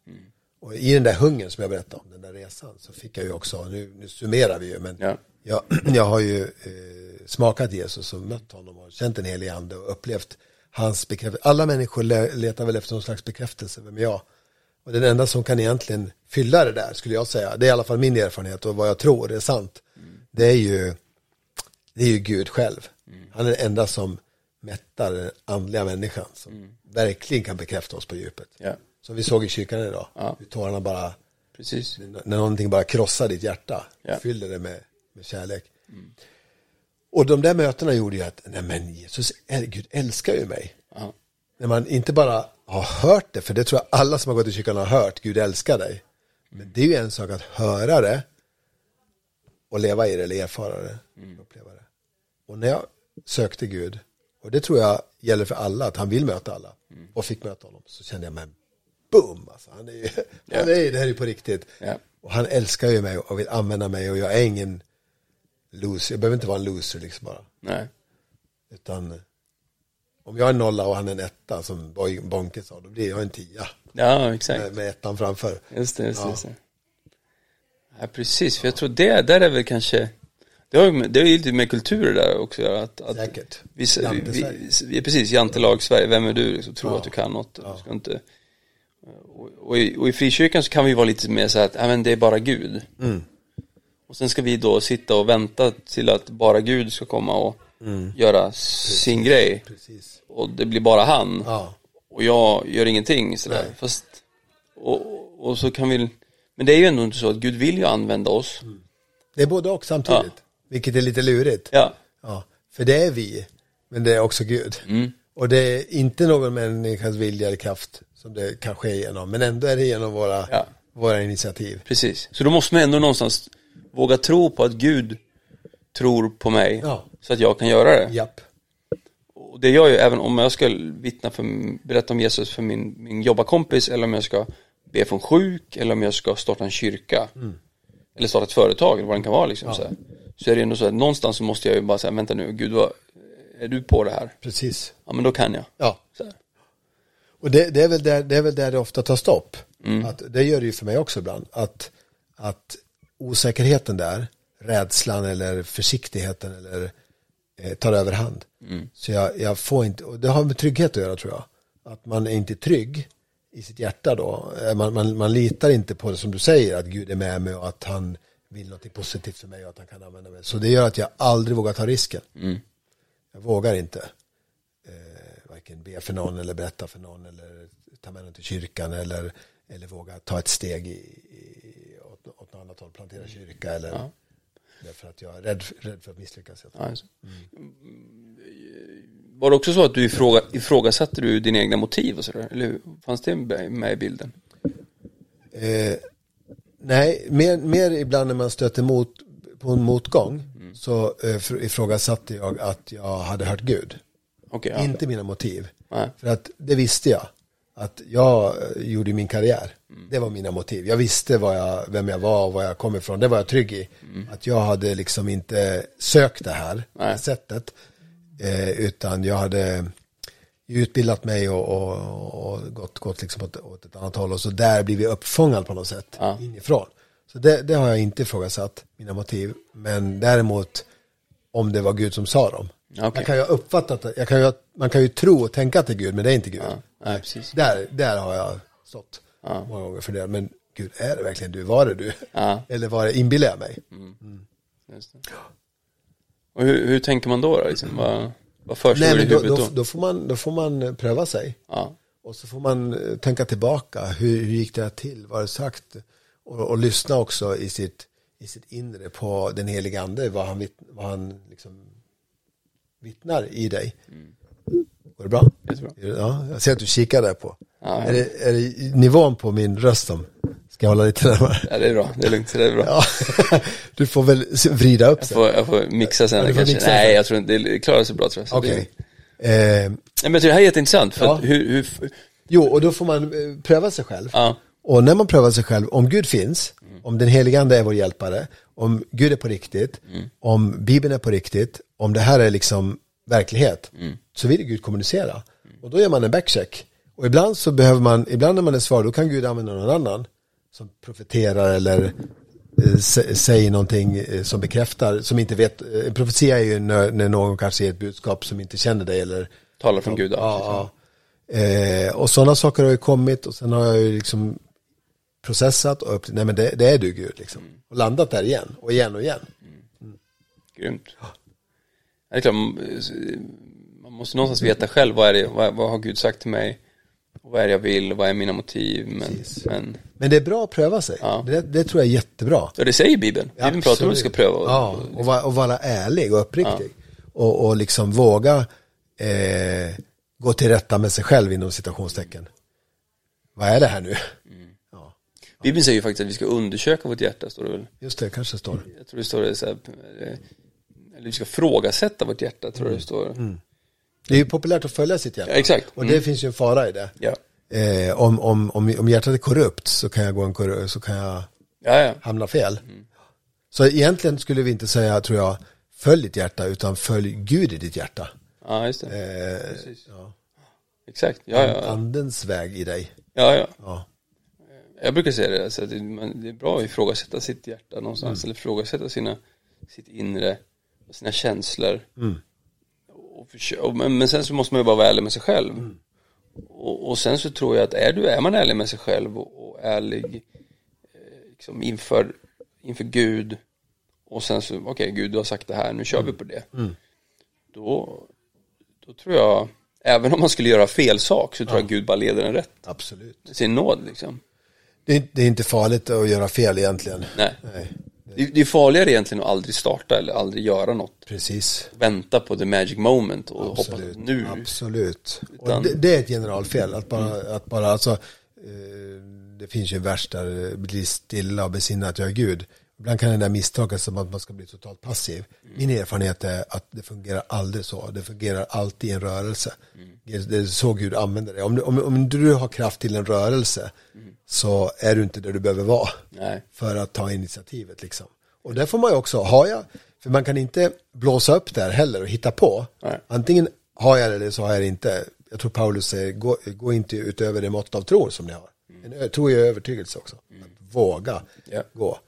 Speaker 2: Och i den där hungern som jag berättade om, den där resan, så fick jag ju också, nu, nu summerar vi ju, men
Speaker 1: Ja.
Speaker 2: jag, [CLEARS THROAT] jag har ju eh, smakat Jesus och mött honom och känt en helig ande och upplevt hans bekräftelse. Alla människor le- letar väl efter någon slags bekräftelse, vem är jag? Och den enda som kan egentligen fylla det där, skulle jag säga, det är i alla fall min erfarenhet och vad jag tror är sant. det är ju, det är ju Gud själv. Han är den enda som mättar den andliga människan, som verkligen kan bekräfta oss på djupet.
Speaker 1: Ja,
Speaker 2: Som vi såg i kyrkan idag,
Speaker 1: Ja.
Speaker 2: hur tårarna bara,
Speaker 1: precis.
Speaker 2: när någonting bara krossar ditt hjärta,
Speaker 1: Ja.
Speaker 2: fyller det med, med kärlek. Och de där mötena gjorde ju att, nej men Jesus, Gud älskar ju mig.
Speaker 1: Ja,
Speaker 2: När man inte bara har hört det, för det tror jag alla som har gått i kyrkan har hört, Gud älskar dig. Men det är ju en sak att höra det och leva i det eller erfara det. Uppleva det. Och när jag sökte Gud, och det tror jag gäller för alla, att han vill möta alla, och fick möta honom, så kände jag, men boom, alltså, han är ju, [LAUGHS] han är, det här är ju på riktigt.
Speaker 1: Ja.
Speaker 2: Och han älskar ju mig och vill använda mig och jag är ingen loser, jag behöver inte vara en loser liksom bara.
Speaker 1: nej.
Speaker 2: Utan om jag är en nolla och han är en etta som Bonke sa, då blir jag en tia
Speaker 1: Ja, exakt.
Speaker 2: med, med ettan framför.
Speaker 1: Just det, just.
Speaker 2: Ja.
Speaker 1: Just det. Ja, precis. För jag tror det, där är väl kanske, det har ju det ju lite med kulturer där också att. Att,
Speaker 2: Säkert.
Speaker 1: Vi, vi, vi, precis, jantelag Sverige, vem är du? Liksom, tror
Speaker 2: Ja.
Speaker 1: att du kan något. Du ska inte, och, och, i, och i frikyrkan så kan vi vara lite mer så här att, ja men det är bara Gud.
Speaker 2: Mm.
Speaker 1: Och sen ska vi då sitta och vänta till att bara Gud ska komma och göra sin grej.
Speaker 2: Precis.
Speaker 1: Och det blir bara han.
Speaker 2: Ja,
Speaker 1: Och jag gör ingenting sådär.
Speaker 2: Nej.
Speaker 1: Fast, och, och så kan vi, men det är ju ändå inte så att Gud vill ju använda oss.
Speaker 2: det är både och samtidigt. Vilket är lite lurigt.
Speaker 1: Ja,
Speaker 2: Ja, för det är vi, men det är också Gud.
Speaker 1: Mm.
Speaker 2: Och det är inte någon människas vilja eller kraft som det kan ske genom, men ändå är det genom våra,
Speaker 1: Ja.
Speaker 2: våra initiativ.
Speaker 1: precis. Så då måste man ändå någonstans våga tro på att Gud tror på mig.
Speaker 2: Ja.
Speaker 1: Så att jag kan göra det.
Speaker 2: Japp.
Speaker 1: Och det gör ju även om jag ska vittna för, berätta om Jesus för min, min jobbarkompis eller om jag ska be för en sjuk eller om jag ska starta en kyrka. Eller starta ett företag eller vad det kan vara liksom. Så, här. så är det ändå så att någonstans så måste jag ju bara säga, vänta nu, Gud, vad, är du på det här?
Speaker 2: Precis.
Speaker 1: Ja, men då kan jag.
Speaker 2: Ja.
Speaker 1: Så.
Speaker 2: Och det, det, är väl där, det är väl där det ofta tar stopp. Att, det gör det ju för mig också ibland. Att, att osäkerheten där, rädslan eller försiktigheten eller eh, tar överhand. Så jag, jag får inte, och det har med trygghet att göra tror jag. Att man är inte trygg i sitt hjärta då. Eh, Man, man, man litar inte på det som du säger, att Gud är med mig och att han vill något positivt för mig och att han kan använda mig. Så det gör att jag aldrig vågar ta risken. Jag vågar inte eh, varken be för någon eller berätta för någon eller ta med någon till kyrkan eller, eller våga ta ett steg i, i, åt, åt något annat håll, plantera kyrka eller därför att jag är rädd, rädd för att misslyckas.
Speaker 1: Ja, alltså. Var det också så att du ifråga, ifrågasatte du dina egna motiv och sådär? Eller? Fanns det med i bilden?
Speaker 2: Eh, nej, mer, mer ibland när man stöter mot, på en motgång så eh, ifrågasatte jag att jag hade hört Gud.
Speaker 1: Okej, ja.
Speaker 2: Inte mina motiv.
Speaker 1: Nej.
Speaker 2: För att det visste jag. Att jag eh, gjorde min karriär. Det var mina motiv. Jag visste vad jag, vem jag var och var jag kom ifrån. Det var jag trygg i. Att jag hade liksom inte sökt det här
Speaker 1: Nej.
Speaker 2: det sättet. Eh, utan jag hade utbildat mig och, och, och gått, gått liksom åt, åt ett annat håll. Och så där blir vi uppfångad på något sätt.
Speaker 1: Ja.
Speaker 2: Inifrån. Så det, det har jag inte ifrågasatt, mina motiv. Men däremot om det var Gud som sa dem.
Speaker 1: Okej.
Speaker 2: Jag kan ju ha uppfattat det. Jag kan ju, man kan ju tro och tänka att det är Gud, men det är inte Gud.
Speaker 1: Ja, nej, precis.
Speaker 2: Där, där har jag stått
Speaker 1: Ja.
Speaker 2: många gånger för det. Men Gud, är det verkligen du? Var det du?
Speaker 1: Ja. [LAUGHS]
Speaker 2: Eller var det, inbillar jag mig?
Speaker 1: Just det. Och hur, hur tänker man då? då liksom? Vad, vad försiggår i huvudet
Speaker 2: då,
Speaker 1: då?
Speaker 2: då, får man, då får man eh, pröva sig.
Speaker 1: Ja,
Speaker 2: Och så får man eh, tänka tillbaka. Hur, hur gick det här till? Vad har det sagt? Och, och lyssna också i sitt, i sitt inre på den heliga ande. Vad han, vad han liksom vittnar i dig. Går det bra?
Speaker 1: jättebra.
Speaker 2: Ja, jag ser att du kikar där på.
Speaker 1: Ja.
Speaker 2: Är, det, är det nivån på min röst som ska jag hålla lite närmare?
Speaker 1: Ja, det är bra. Det är lugnt. Det är bra.
Speaker 2: Ja, [LAUGHS] du får väl vrida upp
Speaker 1: Jag,
Speaker 2: sig.
Speaker 1: får, jag får mixa sen
Speaker 2: Ja,
Speaker 1: kanske.
Speaker 2: mixa
Speaker 1: Nej,
Speaker 2: sen.
Speaker 1: jag tror inte, det klarar sig bra tror jag.
Speaker 2: Okej.
Speaker 1: det-
Speaker 2: Eh,
Speaker 1: men jag tror det här är jätteintressant. För
Speaker 2: Ja.
Speaker 1: hur, hur,
Speaker 2: jo, och då får man eh, pröva sig själv.
Speaker 1: ja,
Speaker 2: Och när man prövar sig själv, om Gud finns, om den heliga ande är vår hjälpare, om Gud är på riktigt, om Bibeln är på riktigt, om det här är liksom verklighet, så vill Gud kommunicera. Och då gör man en backcheck. Och ibland så behöver man, ibland när man är svar, då kan Gud använda någon annan som profeterar eller eh, sä- säger någonting eh, som bekräftar, som inte vet, eh, en profetia är ju när, när någon kanske ger ett budskap som inte känner dig eller
Speaker 1: talar från Gud.
Speaker 2: Ja, ja. Eh, och sådana saker har ju kommit och sen har jag ju liksom processat och upp nej men det, det är du Gud liksom. Och landat där igen och igen och igen.
Speaker 1: Grymt. Ja, det är klart, man måste någonstans veta själv vad är det, vad, vad har Gud sagt till mig? Vad är det jag vill, vad är mina motiv? Men, men,
Speaker 2: men det är bra att pröva sig. Ja. Det, det, tror jag är jättebra.
Speaker 1: Ja, det säger Bibeln. Bibeln ja, pratar om att vi ska pröva.
Speaker 2: Och, ja, och, vara, och vara ärlig och uppriktig. Ja. Och, och liksom våga eh, gå till rätta med sig själv inom citationstecken. Vad är det här nu? Mm.
Speaker 1: Bibeln säger ju faktiskt att vi ska undersöka vårt hjärta, står det väl?
Speaker 2: Just det, kanske står det.
Speaker 1: Jag tror det står det så här, eh, eller vi ska frågasätta vårt hjärta, tror jag det står. Mm.
Speaker 2: Det är ju populärt att följa sitt hjärta.
Speaker 1: Ja, exakt.
Speaker 2: Och det mm. finns ju en fara i det. Ja. Eh, om, om, om, om hjärtat är korrupt så kan jag, gå en så kan jag ja, hamna fel. Mm. Så egentligen skulle vi inte säga, tror jag, följ ditt hjärta, utan följ Gud i ditt hjärta.
Speaker 1: Ja, just det. Eh. Exakt, ja, ja.
Speaker 2: Andens väg i dig.
Speaker 1: Ja, ja. ja. Jag brukar säga det, alltså, det, det är bra att ifrågasätta sitt hjärta någonstans, mm. eller ifrågasätta sina, sitt inre, sina känslor. Mm och försöka, men, men sen så måste man ju bara vara ärlig med sig själv. Mm. Och, och, sen så tror jag att är, du, är man ärlig med sig själv och, och ärlig eh, liksom inför, inför Gud och sen så, okej okay, Gud du har sagt det här, nu kör mm. vi på det. Mm. Då, då tror jag, även om man skulle göra fel sak så tror ja. jag Gud bara leder en rätt.
Speaker 2: Absolut.
Speaker 1: Sin nåd liksom.
Speaker 2: Det, det, är inte farligt att göra fel egentligen.
Speaker 1: Nej. Nej. Det, är farligare egentligen att aldrig starta eller aldrig göra något.
Speaker 2: Precis.
Speaker 1: Vänta på the magic moment och Absolut. hoppas nu.
Speaker 2: Absolut. Utan... Det, det, är ett generalfel. Att bara, mm. att bara alltså, eh, det finns ju en vers där bli stilla och besinna att jag är Gud. Ibland kan det där misstolkas som att man ska bli totalt passiv. Min erfarenhet är att det fungerar aldrig så. Det fungerar alltid i en rörelse. Mm. Det är så Gud använder det. Om, om, om du har kraft till en rörelse mm. så är du inte där du behöver vara.
Speaker 1: Nej.
Speaker 2: För att ta initiativet liksom. Och där får man ju också, har jag, för man kan inte blåsa upp där heller och hitta på. Nej. Antingen har jag det eller så har jag det inte. Jag tror Paulus säger, gå, gå inte utöver det mått av tro som ni har. Mm. En tro är övertygelse också. Mm. Att våga gå.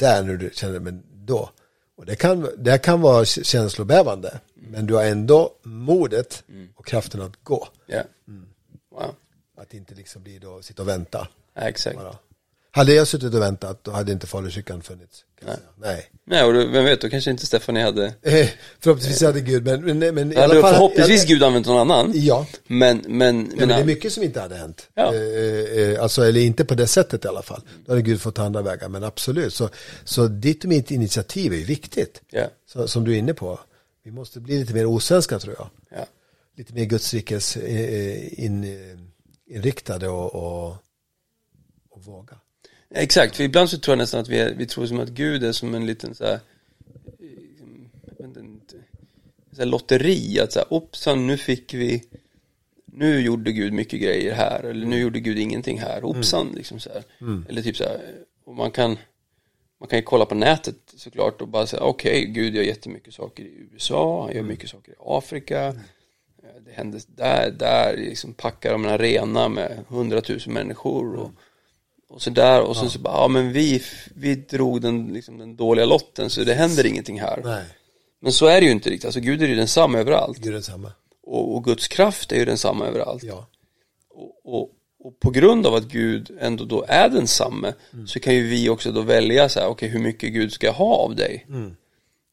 Speaker 2: Där när du känner, men då. Och det kan, det kan vara känslobävande. Men du har ändå modet mm. och kraften att gå.
Speaker 1: Yeah. Mm. Wow.
Speaker 2: Att inte liksom bli då, sitta och vänta.
Speaker 1: Ja, exakt. Bara.
Speaker 2: Hade jag suttit och väntat då hade inte Falukyrkan funnits.
Speaker 1: Nej. Nej. Nej, och vem vet, då kanske inte Stefanie hade
Speaker 2: eh, Förhoppningsvis hade Gud, men, men, men
Speaker 1: i alla fall, Förhoppningsvis hade... Gud använt någon annan
Speaker 2: Ja
Speaker 1: Men, men,
Speaker 2: men, men det är mycket som inte hade hänt ja. eh, eh, Alltså, eller inte på det sättet i alla fall Då hade Gud fått andra vägar, men absolut Så, så ditt och mitt initiativ är ju viktigt
Speaker 1: ja.
Speaker 2: så, Som du är inne på Vi måste bli lite mer osvenska tror jag
Speaker 1: ja.
Speaker 2: Lite mer Guds rikes eh, in, inriktade och, och, och våga
Speaker 1: Exakt, för ibland så tror jag nästan att vi, är, vi tror som att Gud är som en liten så här, inte, så här lotteri, att så här, hoppsan, nu fick vi, nu gjorde Gud mycket grejer här, eller nu gjorde Gud ingenting här, hoppsan, mm. liksom så här. Mm. Eller typ så här, och man kan, man kan ju kolla på nätet såklart och bara säga, okej, okay, Gud gör jättemycket saker i USA, han gör mycket saker i Afrika, mm. det händer där, där, liksom packar de en arena med hundratusen människor och och så där och ja. så, bara, ja men vi, vi drog den, liksom, den dåliga lotten så det händer ingenting här.
Speaker 2: Nej.
Speaker 1: Men så är det ju inte riktigt, alltså Gud är ju densamma överallt.
Speaker 2: Gud är densamma.
Speaker 1: Och, och Guds kraft är ju densamma överallt.
Speaker 2: Ja.
Speaker 1: Och, och, och, på grund av att Gud ändå då är densamme mm. så kan ju vi också då välja så här, okej okay, hur mycket Gud ska ha av dig.
Speaker 2: Mm.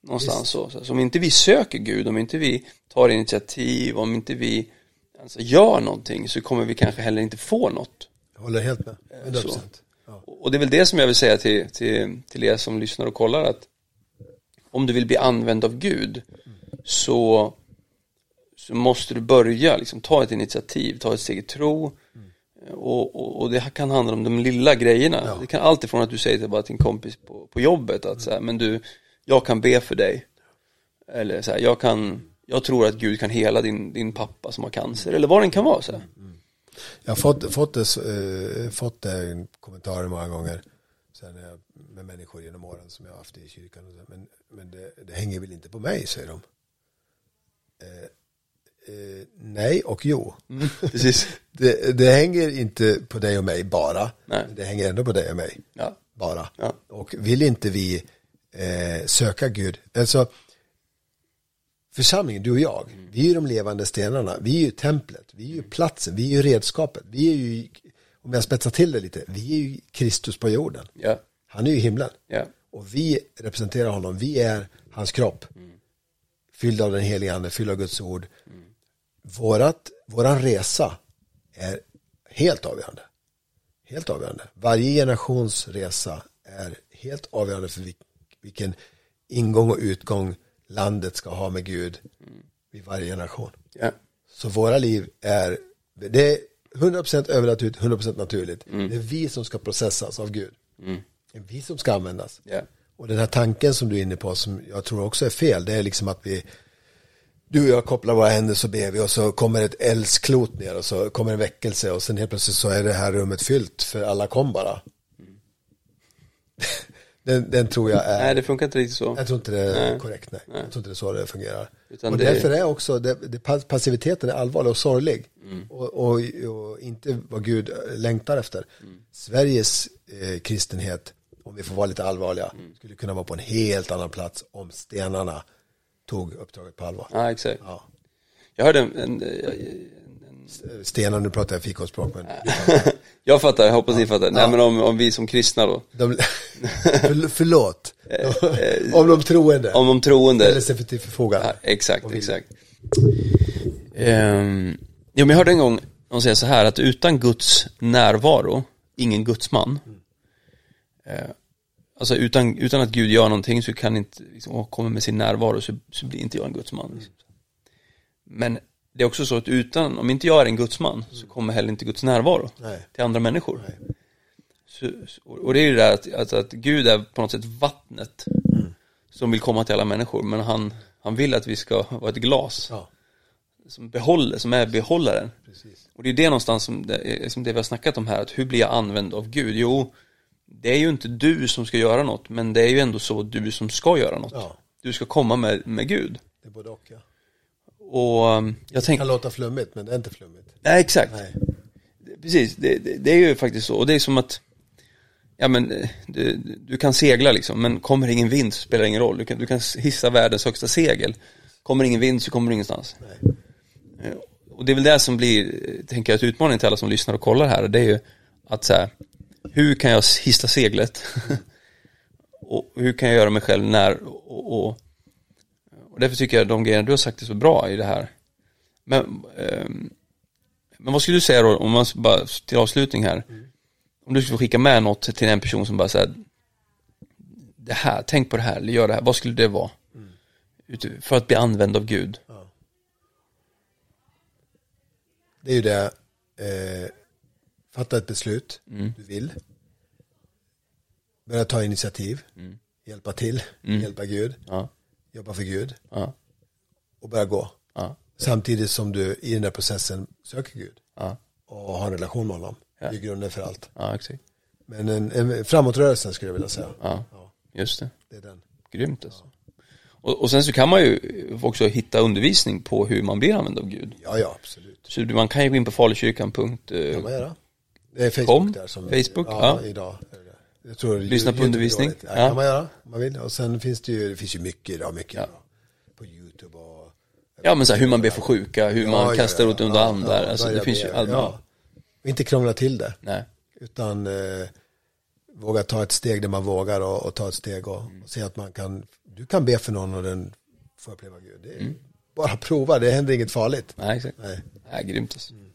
Speaker 1: Någonstans så, så. Så om inte vi söker Gud, om inte vi tar initiativ, om inte vi alltså, gör någonting så kommer vi kanske heller inte få något.
Speaker 2: Håller helt med. 100%.
Speaker 1: Ja. Och det är väl det som jag vill säga till, till, till er som lyssnar och kollar att om du vill bli använd av Gud så, så måste du börja liksom, ta ett initiativ, ta ett steg i tro mm. och, och, och, det kan handla om de lilla grejerna. Ja. Det kan alltifrån att du säger till bara en kompis på, på jobbet att mm. så här, men du, jag kan be för dig. Eller så här, jag kan, jag tror att Gud kan hela din, din pappa som har cancer eller vad den kan vara så här. Mm.
Speaker 2: Jag har fått, fått, det, äh, fått det kommentarer många gånger sen jag, med människor genom åren som jag har haft i kyrkan. Och så, men men det, det hänger väl inte på mig, säger de. Eh, eh, nej och jo.
Speaker 1: Mm, [LAUGHS] precis.
Speaker 2: det, det, hänger inte på dig och mig bara.
Speaker 1: Nej.
Speaker 2: Det hänger ändå på dig och mig.
Speaker 1: Ja.
Speaker 2: Bara.
Speaker 1: Ja.
Speaker 2: Och vill inte vi eh, söka Gud. Alltså, församlingen, du och jag, mm. vi är ju de levande stenarna. Vi är ju templet, vi är ju platsen, vi är ju redskapet. Vi är ju, om jag spetsar till det lite, vi är ju Kristus på jorden.
Speaker 1: Ja.
Speaker 2: Han är ju i himlen.
Speaker 1: Ja.
Speaker 2: Och vi representerar honom. Vi är hans kropp. Fylld av den heliga ande, fylld av Guds ord. Vårat, våran resa är helt avgörande. Helt avgörande. Varje generations resa är helt avgörande för vilken ingång och utgång landet ska ha med Gud vid varje generation.
Speaker 1: Ja.
Speaker 2: Så våra liv är, det är 100% övernaturligt, 100% naturligt. Mm. Det är vi som ska processas av Gud. Mm. Det är vi som ska användas.
Speaker 1: Yeah.
Speaker 2: Och den här tanken som du är inne på, som jag tror också är fel, det är liksom att vi, du och jag kopplar våra händer så ber vi och så kommer ett eldsklot ner och så kommer en väckelse och sen helt plötsligt så är det här rummet fyllt för alla kom bara. Den, den, tror jag är...
Speaker 1: Nej, det funkar inte riktigt så.
Speaker 2: Jag tror inte det är nej. korrekt, nej. nej. Jag tror inte det är så det fungerar. Utan och det... därför är också, det, det, passiviteten är allvarlig och sorglig. Mm. Och, och, och, inte vad Gud längtar efter. Mm. Sveriges eh, kristenhet, om vi får vara lite allvarliga, mm. skulle kunna vara på en helt annan plats om stenarna tog uppdraget på allvar.
Speaker 1: Ja, exakt. Ja. Jag hörde en, en
Speaker 2: Stenar, nu pratar jag fikonspråk men [LAUGHS]
Speaker 1: Jag fattar, jag hoppas ni fattar. Ja. Nej men om, om vi som kristna då.
Speaker 2: De, [LAUGHS] för, förlåt. Eh, eh, om de troende.
Speaker 1: Om de troende.
Speaker 2: Ställer sig till förfogande.
Speaker 1: Ja, exakt, exakt. Um, jo men jag hörde en gång någon säga så här att utan Guds närvaro, ingen gudsman. Mm. Uh, alltså utan, utan att Gud gör någonting så kan inte, liksom, kommer med sin närvaro så, så blir inte jag en gudsman. Liksom. Men det är också så att utan, om inte jag är en gudsman så kommer heller inte Guds närvaro Nej. till andra människor. Så, och det är ju det där att, att, att, Gud är på något sätt vattnet mm. som vill komma till alla människor men han, han vill att vi ska vara ett glas ja. som behåller, som är behållaren. Precis. Och det är det någonstans som det, som det vi har snackat om här, att hur blir jag använd av Gud? Jo, det är ju inte du som ska göra något men det är ju ändå så du som ska göra något. Ja. Du ska komma med, med Gud.
Speaker 2: Det är både och ja.
Speaker 1: Och um, jag tänker...
Speaker 2: Det kan låta flummigt, men det är inte flummigt.
Speaker 1: Nej, exakt. Nej. Precis, det, det, det, är ju faktiskt så. Och det är som att, ja men, eh, du, du kan segla liksom, men kommer ingen vind så spelar det ingen roll. Du kan, du kan hissa världens högsta segel. Kommer ingen vind så kommer du ingenstans. Nej. Eh, och det är väl det som blir, tänker jag, utmaning till alla som lyssnar och kollar här. Det är ju att så här, hur kan jag hissa seglet? [LAUGHS] och hur kan jag göra mig själv när och, och och därför tycker jag de grejerna du har sagt är så bra i det här. Men, eh, men vad skulle du säga då, om man bara till avslutning här. Mm. Om du skulle skicka med något till en person som bara säger det här, tänk på det här, eller gör det här, vad skulle det vara? Mm. För att bli använd av Gud. Ja.
Speaker 2: Det är ju det, eh, fatta ett beslut mm. du vill. Börja ta initiativ, mm. hjälpa till, mm. hjälpa Gud. Ja jobba för Gud ja. och börja gå. Ja. Samtidigt som du i den där processen söker Gud ja. och har en relation med honom. Det är grunden för allt. Men en, en framåtrörelse skulle jag vilja säga.
Speaker 1: Ja, just det.
Speaker 2: Det är den.
Speaker 1: Grymt alltså. Och, och, sen så kan man ju också hitta undervisning på hur man blir använd av Gud.
Speaker 2: Ja, ja, absolut.
Speaker 1: Så man kan ju gå in på falukyrkan.com.
Speaker 2: Eh. Det är Facebook där som,
Speaker 1: Facebook,
Speaker 2: ja, ja. idag.
Speaker 1: Jag tror Lyssna på undervisning.
Speaker 2: Ja, ja. kan man göra om man vill. Och sen finns det ju, det finns ju mycket idag, mycket ja. på YouTube och
Speaker 1: Ja men så här, hur man ber för sjuka, hur ja, man kastar ja, ut under andar, alltså det finns ju allt ja.
Speaker 2: Inte krångla till det.
Speaker 1: Nej.
Speaker 2: Utan eh, våga ta ett steg där man vågar och, och ta ett steg och, mm. och, se att man kan, du kan be för någon och den får uppleva Gud. Det är, mm. Bara prova, det händer inget farligt.
Speaker 1: Nej, exakt. Nej. Nej, grymt alltså. Mm.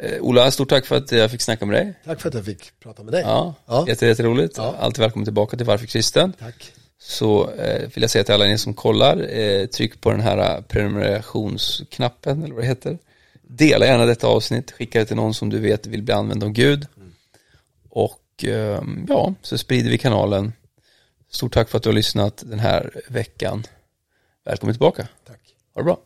Speaker 1: Eh, Ola, stort tack för att jag fick snacka med dig.
Speaker 2: Tack för att jag fick prata med dig.
Speaker 1: Ja, ja. jätteroligt. Ja. Alltid välkommen tillbaka till Varför Kristen.
Speaker 2: Tack.
Speaker 1: Så eh, vill jag säga till alla ni som kollar, eh, tryck på den här prenumerationsknappen eller vad det heter. Dela gärna detta avsnitt, skicka det till någon som du vet vill bli använd av Gud. Mm. Och eh, ja, så sprider vi kanalen. Stort tack för att du har lyssnat den här veckan. Välkommen tillbaka.
Speaker 2: Tack.
Speaker 1: Ha det bra.